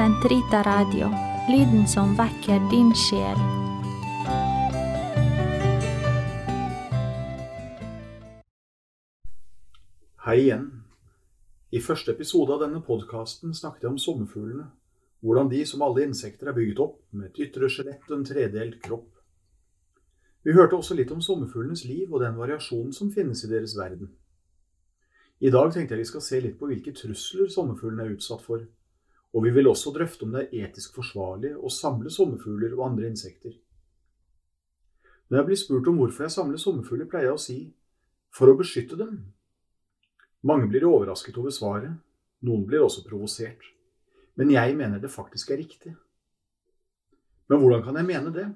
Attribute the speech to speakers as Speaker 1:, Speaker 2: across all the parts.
Speaker 1: Sentrita Radio, lyden som vekker din sjel.
Speaker 2: Hei igjen. I første episode av denne podkasten snakket jeg om sommerfuglene. Hvordan de, som alle insekter, er bygget opp med et ytre skjelett og en tredelt kropp. Vi hørte også litt om sommerfuglenes liv og den variasjonen som finnes i deres verden. I dag tenkte jeg vi skal se litt på hvilke trusler sommerfuglene er utsatt for. Og vi vil også drøfte om det er etisk forsvarlig å samle sommerfugler og andre insekter. Når jeg blir spurt om hvorfor jeg samler sommerfugler, pleier jeg å si for å beskytte dem. Mange blir overrasket over svaret, noen blir også provosert. Men jeg mener det faktisk er riktig. Men hvordan kan jeg mene det?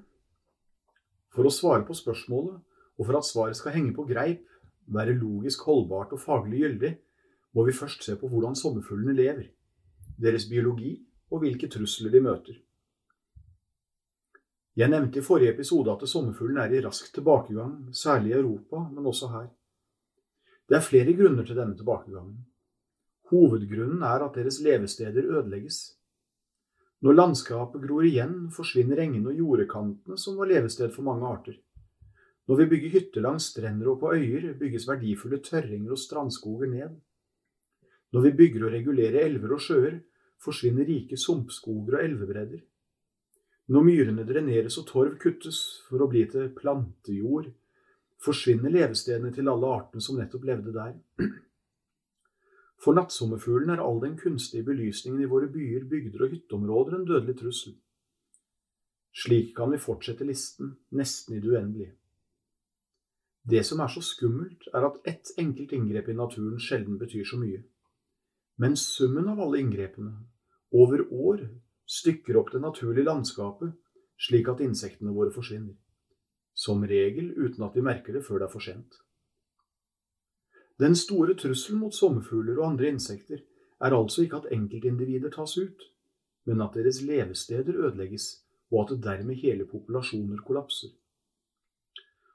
Speaker 2: For å svare på spørsmålet, og for at svaret skal henge på greip, være logisk holdbart og faglig gyldig, må vi først se på hvordan sommerfuglene lever, deres biologi og hvilke trusler de møter. Jeg nevnte i forrige episode at sommerfuglen er i rask tilbakegang, særlig i Europa, men også her. Det er flere grunner til denne tilbakegangen. Hovedgrunnen er at deres levesteder ødelegges. Når landskapet gror igjen, forsvinner engene og jordekantene som var levested for mange arter. Når vi bygger hytter langs strender og på øyer, bygges verdifulle tørringer og strandskoger ned. Når vi bygger og regulerer elver og sjøer, forsvinner rike sumpskoger og elvebredder. Når myrene dreneres og torv kuttes for å bli til plantejord, forsvinner levestedene til alle artene som nettopp levde der. For nattsommerfuglen er all den kunstige belysningen i våre byer, bygder og hytteområder en dødelig trussel. Slik kan vi fortsette listen, nesten i det uendelige. Det som er så skummelt, er at ett enkelt inngrep i naturen sjelden betyr så mye. Men summen av alle inngrepene, over år, stykker opp det naturlige landskapet slik at insektene våre forsvinner. Som regel uten at vi merker det før det er for sent. Den store trusselen mot sommerfugler og andre insekter er altså ikke at enkeltindivider tas ut, men at deres levesteder ødelegges, og at dermed hele populasjoner kollapser.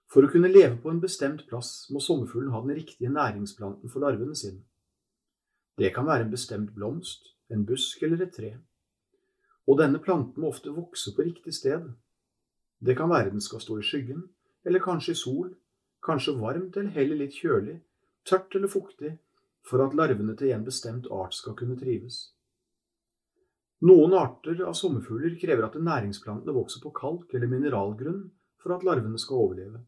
Speaker 2: For å kunne leve på en bestemt plass må sommerfuglen ha den riktige næringsplanten for larvene sine. Det kan være en bestemt blomst, en busk eller et tre. Og denne planten må ofte vokse på riktig sted. Det kan være den skal stå i skyggen, eller kanskje i sol, kanskje varmt eller heller litt kjølig, tørt eller fuktig, for at larvene til en bestemt art skal kunne trives. Noen arter av sommerfugler krever at næringsplantene vokser på kalk eller mineralgrunn for at larvene skal overleve,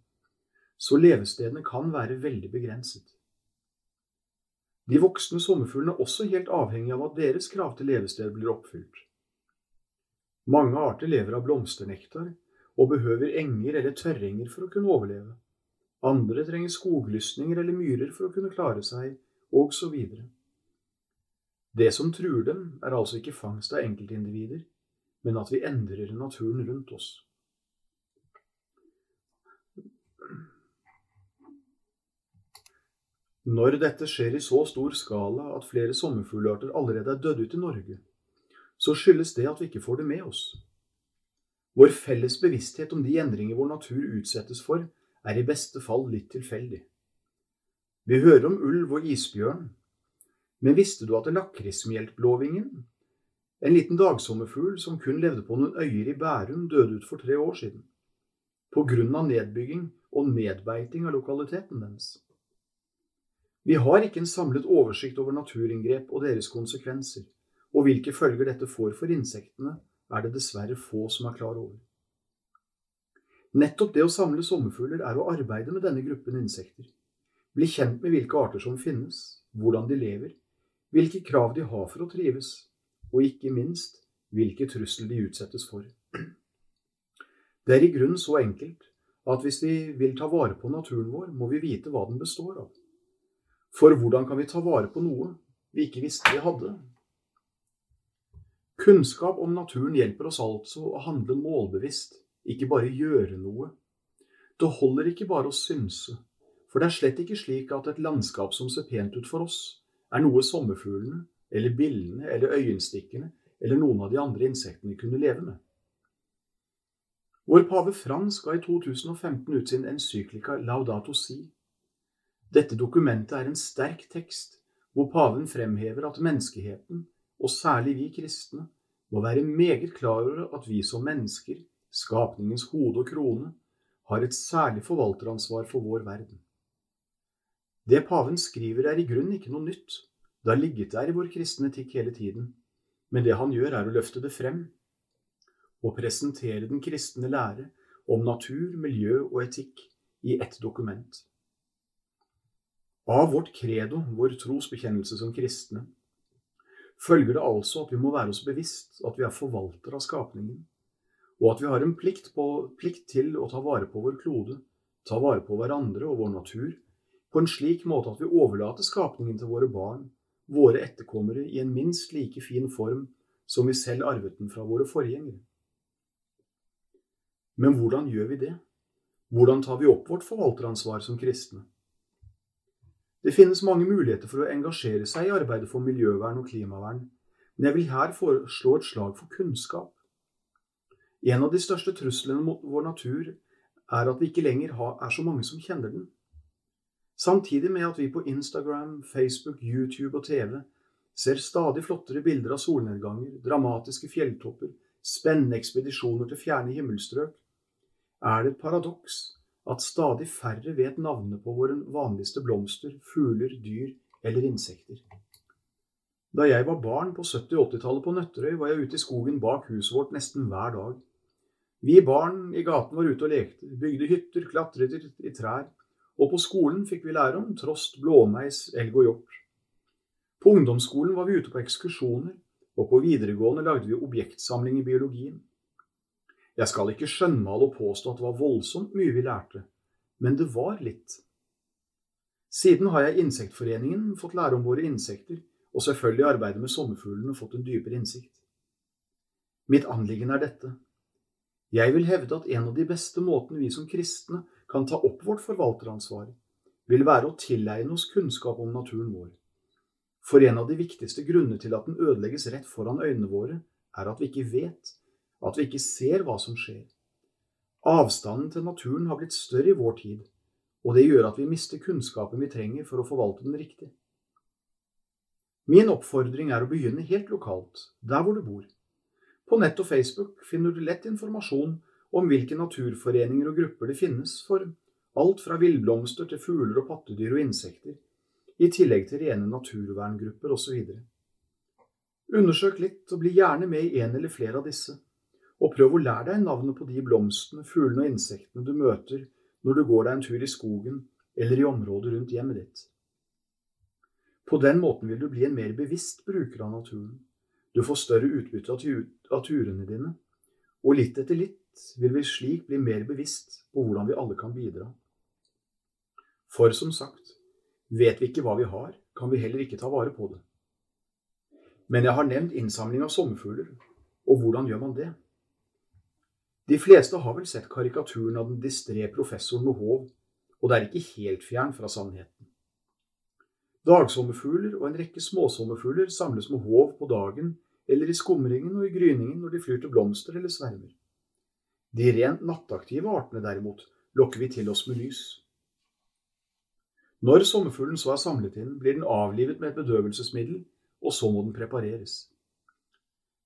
Speaker 2: så levestedene kan være veldig begrenset. De voksne sommerfuglene er også helt avhengig av at deres krav til levested blir oppfylt. Mange arter lever av blomsternektar og behøver enger eller tørringer for å kunne overleve. Andre trenger skoglysninger eller myrer for å kunne klare seg, videre. Det som truer dem, er altså ikke fangst av enkeltindivider, men at vi endrer naturen rundt oss. Når dette skjer i så stor skala at flere sommerfuglarter allerede er dødd ut i Norge, så skyldes det at vi ikke får det med oss. Vår felles bevissthet om de endringer vår natur utsettes for, er i beste fall litt tilfeldig. Vi hører om ulv og isbjørn, men visste du at lakrismjeltblåvingen, en liten dagsommerfugl som kun levde på noen øyer i Bærum, døde ut for tre år siden, på grunn av nedbygging og nedbeiting av lokaliteten dens? Vi har ikke en samlet oversikt over naturinngrep og deres konsekvenser, og hvilke følger dette får for insektene, er det dessverre få som er klar over. Nettopp det å samle sommerfugler er å arbeide med denne gruppen insekter. Bli kjent med hvilke arter som finnes, hvordan de lever, hvilke krav de har for å trives, og ikke minst hvilke trusler de utsettes for. Det er i grunnen så enkelt at hvis vi vil ta vare på naturen vår, må vi vite hva den består av. For hvordan kan vi ta vare på noe vi ikke visste vi hadde? Kunnskap om naturen hjelper oss altså å handle målbevisst ikke bare gjøre noe. Det holder ikke bare å synse, for det er slett ikke slik at et landskap som ser pent ut for oss, er noe sommerfuglene eller billene eller øyenstikkene eller noen av de andre insektene kunne leve med. Vår pave Frans ga i 2015 ut sin encyklika Laudato Si. Dette dokumentet er en sterk tekst hvor paven fremhever at menneskeheten, og særlig vi kristne, må være meget klar over at vi som mennesker, skapningens hode og krone, har et særlig forvalteransvar for vår verden. Det paven skriver er i grunnen ikke noe nytt, det har ligget der i vår kristne etikk hele tiden, men det han gjør er å løfte det frem og presentere den kristne lære om natur, miljø og etikk i ett dokument. Av vårt credo, vår trosbekjennelse som kristne, følger det altså at vi må være oss bevisst at vi er forvaltere av skapningen, og at vi har en plikt, på, plikt til å ta vare på vår klode, ta vare på hverandre og vår natur, på en slik måte at vi overlater skapningen til våre barn, våre etterkommere, i en minst like fin form som vi selv arvet den fra våre forgjengere. Men hvordan gjør vi det? Hvordan tar vi opp vårt forvalteransvar som kristne? Det finnes mange muligheter for å engasjere seg i arbeidet for miljøvern og klimavern, men jeg vil her foreslå et slag for kunnskap. En av de største truslene mot vår natur er at vi ikke lenger er så mange som kjenner den. Samtidig med at vi på Instagram, Facebook, YouTube og TV ser stadig flottere bilder av solnedganger, dramatiske fjelltopper, spennende ekspedisjoner til fjerne himmelstrøk, er det et paradoks at stadig færre vet navnene på våre vanligste blomster, fugler, dyr eller insekter. Da jeg var barn på 70- og 80-tallet på Nøtterøy, var jeg ute i skogen bak huset vårt nesten hver dag. Vi barn i gaten var ute og lekte, bygde hytter, klatret i trær, og på skolen fikk vi lære om trost, blåmeis, elg og hjort. På ungdomsskolen var vi ute på ekskursjoner, og på videregående lagde vi objektsamling i biologien. Jeg skal ikke skjønnmale og påstå at det var voldsomt mye vi lærte, men det var litt. Siden har jeg i Insektforeningen fått lære om våre insekter, og selvfølgelig arbeidet med sommerfuglene fått en dypere innsikt. Mitt anliggende er dette. Jeg vil hevde at en av de beste måtene vi som kristne kan ta opp vårt forvalteransvar, vil være å tilegne oss kunnskap om naturen vår. For en av de viktigste grunnene til at den ødelegges rett foran øynene våre, er at vi ikke vet at vi ikke ser hva som skjer. Avstanden til naturen har blitt større i vår tid, og det gjør at vi mister kunnskapen vi trenger for å forvalte den riktig. Min oppfordring er å begynne helt lokalt, der hvor du bor. På nett og Facebook finner du lett informasjon om hvilke naturforeninger og grupper det finnes for alt fra villblomster til fugler og pattedyr og insekter, i tillegg til rene naturverngrupper osv. Undersøk litt, og bli gjerne med i en eller flere av disse. Og prøv å lære deg navnet på de blomstene, fuglene og insektene du møter når du går deg en tur i skogen eller i området rundt hjemmet ditt. På den måten vil du bli en mer bevisst bruker av naturen. Du får større utbytte av turene dine, og litt etter litt vil vi slik bli mer bevisst på hvordan vi alle kan bidra. For som sagt, vet vi ikke hva vi har, kan vi heller ikke ta vare på det. Men jeg har nevnt innsamling av sommerfugler, og hvordan gjør man det? De fleste har vel sett karikaturen av den distré professoren med håv, og det er ikke helt fjern fra sannheten. Dagsommerfugler og en rekke småsommerfugler samles med håv på dagen eller i skumringen og i gryningen når de flyr til blomster eller svermer. De rent nattaktive artene derimot lokker vi til oss med lys. Når sommerfuglen så er samlet inn, blir den avlivet med et bedøvelsesmiddel, og så må den prepareres.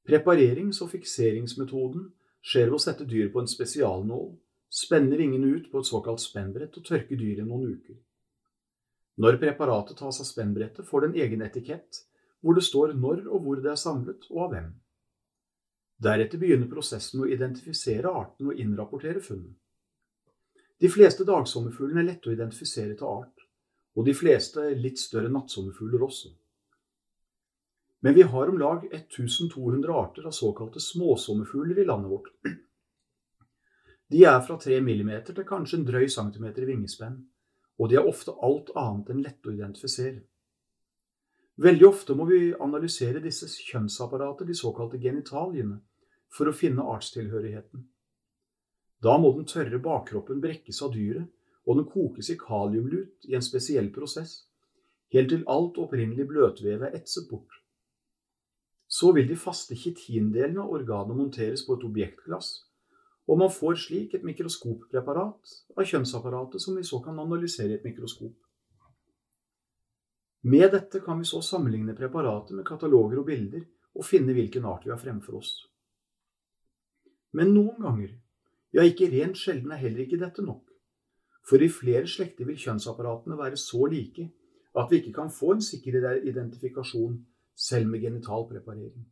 Speaker 2: Preparerings- og fikseringsmetoden skjer ved å sette dyret på en spesialnål, spenne vingene ut på et såkalt spennbrett og tørke dyret i noen uker. Når preparatet tas av spennbrettet, får det en egen etikett hvor det står når og hvor det er samlet, og av hvem. Deretter begynner prosessen med å identifisere arten og innrapportere funnet. De fleste dagsommerfuglene er lette å identifisere til art, og de fleste litt større nattsommerfugler også. Men vi har om lag 1200 arter av såkalte småsommerfugler i landet vårt. De er fra 3 mm til kanskje en drøy centimeter i vingespenn, og de er ofte alt annet enn lette å identifisere. Veldig ofte må vi analysere disse kjønnsapparater, de såkalte genitaliene, for å finne artstilhørigheten. Da må den tørre bakkroppen brekkes av dyret, og den kokes i kaliumlut i en spesiell prosess, helt til alt opprinnelig bløtvev er etset bort. Så vil de faste kitindelene av organet monteres på et objektglass, og man får slik et mikroskoppreparat av kjønnsapparatet som vi så kan analysere i et mikroskop. Med dette kan vi så sammenligne preparatet med kataloger og bilder og finne hvilken art vi har fremfor oss. Men noen ganger, ja ikke rent sjelden, er heller ikke dette nok. For i flere slekter vil kjønnsapparatene være så like at vi ikke kan få en sikker identifikasjon selv med genital preparering.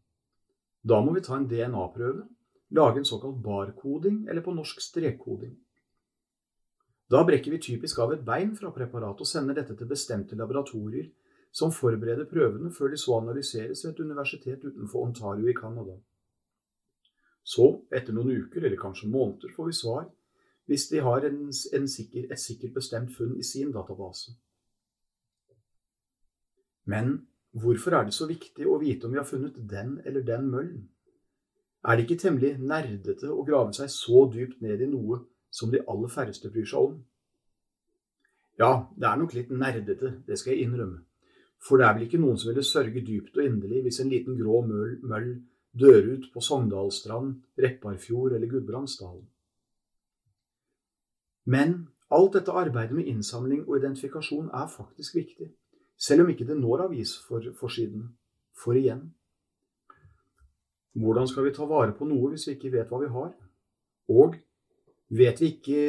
Speaker 2: Da må vi ta en DNA-prøve, lage en såkalt barkoding, eller på norsk strekkoding. Da brekker vi typisk av et bein fra preparatet og sender dette til bestemte laboratorier som forbereder prøvene før de så analyseres ved et universitet utenfor Ontario i Canada. Så, etter noen uker eller kanskje måneder, får vi svar hvis de har en, en sikker, et sikkert bestemt funn i sin database. Men hvorfor er det så viktig å vite om vi har funnet den eller den møllen? Er det ikke temmelig nerdete å grave seg så dypt ned i noe som de aller færreste bryr seg om? Ja, det er nok litt nerdete, det skal jeg innrømme. For det er vel ikke noen som ville sørge dypt og inderlig hvis en liten grå møll, møll dør ut på Sogndalstrand, Repparfjord eller Gudbrandsdalen. Men alt dette arbeidet med innsamling og identifikasjon er faktisk viktig, selv om ikke det når avisforsidene. For igjen hvordan skal vi ta vare på noe hvis vi ikke vet hva vi har? Og vet vi ikke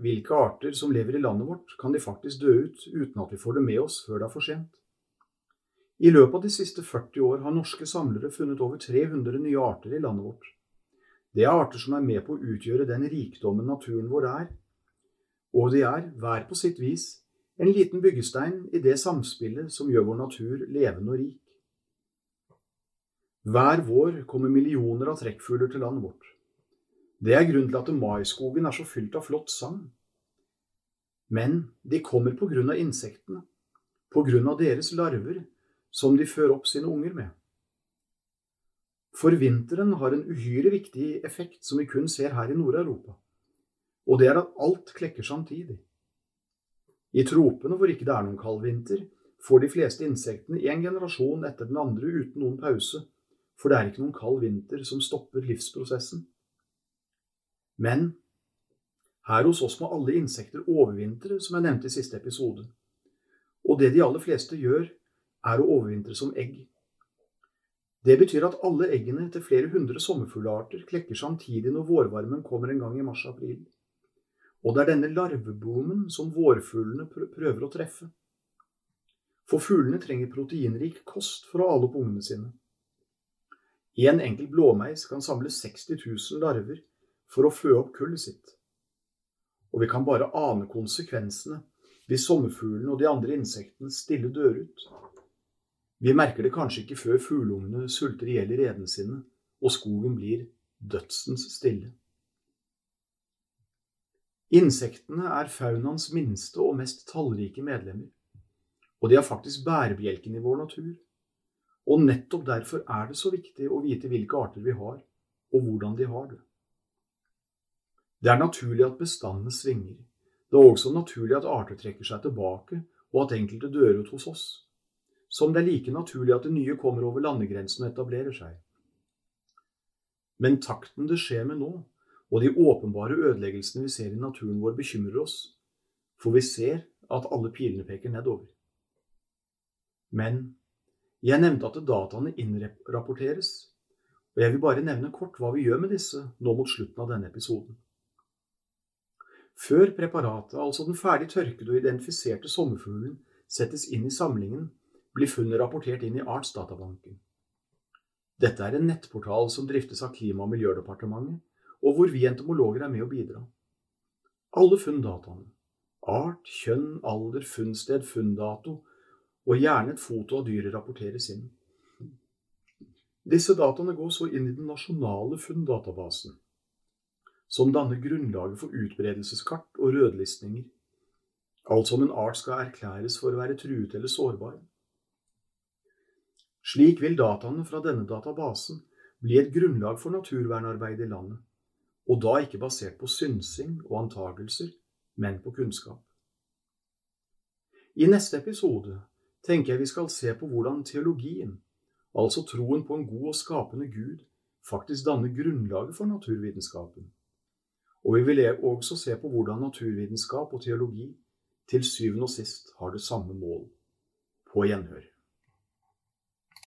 Speaker 2: hvilke arter som lever i landet vårt, kan de faktisk dø ut uten at vi får det med oss før det er for sent. I løpet av de siste 40 år har norske samlere funnet over 300 nye arter i landet vårt. Det er arter som er med på å utgjøre den rikdommen naturen vår er, og de er, hver på sitt vis, en liten byggestein i det samspillet som gjør vår natur levende og rik. Hver vår kommer millioner av trekkfugler til landet vårt. Det er grunnen til at maiskogen er så fylt av flott sang. Men de kommer på grunn av insektene, på grunn av deres larver, som de fører opp sine unger med. For vinteren har en uhyre viktig effekt som vi kun ser her i Nord-Europa, og det er at alt klekker samtidig. I tropene hvor ikke det er noen kald vinter, får de fleste insektene én generasjon etter den andre uten noen pause, for det er ikke noen kald vinter som stopper livsprosessen. Men her hos oss må alle insekter overvintre, som jeg nevnte i siste episode. Og det de aller fleste gjør, er å overvintre som egg. Det betyr at alle eggene til flere hundre sommerfuglarter klekker samtidig når vårvarmen kommer en gang i mars-april. Og det er denne larveboomen som vårfuglene prøver å treffe. For fuglene trenger proteinrik kost for å ale opp ungene sine. En enkelt blåmeis kan samle 60 000 larver for å fø opp kullet sitt. Og vi kan bare ane konsekvensene hvis sommerfuglene og de andre insektene stille dør ut. Vi merker det kanskje ikke før fugleungene sulter i hjel i redene sine, og skogen blir dødsens stille. Insektene er faunaens minste og mest tallrike medlemmer, og de er faktisk bærebjelken i vår natur. Og nettopp derfor er det så viktig å vite hvilke arter vi har, og hvordan de har det. Det er naturlig at bestandene svinger. Det er også naturlig at arter trekker seg tilbake, og at enkelte dør ut hos oss som det er like naturlig at det nye kommer over landegrensen og etablerer seg. Men takten det skjer med nå, og de åpenbare ødeleggelsene vi ser i naturen vår, bekymrer oss, for vi ser at alle pilene peker nedover. Men jeg nevnte at dataene innrapporteres, og jeg vil bare nevne kort hva vi gjør med disse nå mot slutten av denne episoden. Før preparatet, altså den ferdig tørkede og identifiserte sommerfuglen, settes inn i samlingen, blir funnet rapportert inn i Artsdatabanken. Dette er en nettportal som driftes av Klima- og miljødepartementet, og hvor vi entomologer er med å bidra. Alle funndataene, art, kjønn, alder, funnsted, funndato og gjerne et foto av dyret rapporteres inn. Disse dataene går så inn i den nasjonale funndatabasen, som danner grunnlaget for utbredelseskart og rødlistninger, altså om en art skal erklæres for å være truet eller sårbar. Slik vil dataene fra denne databasen bli et grunnlag for naturvernarbeidet i landet, og da ikke basert på synsing og antagelser, men på kunnskap. I neste episode tenker jeg vi skal se på hvordan teologien, altså troen på en god og skapende Gud, faktisk danner grunnlaget for naturvitenskapen. Og vi vil også se på hvordan naturvitenskap og teologi til syvende og sist har det samme mål – på gjenhør.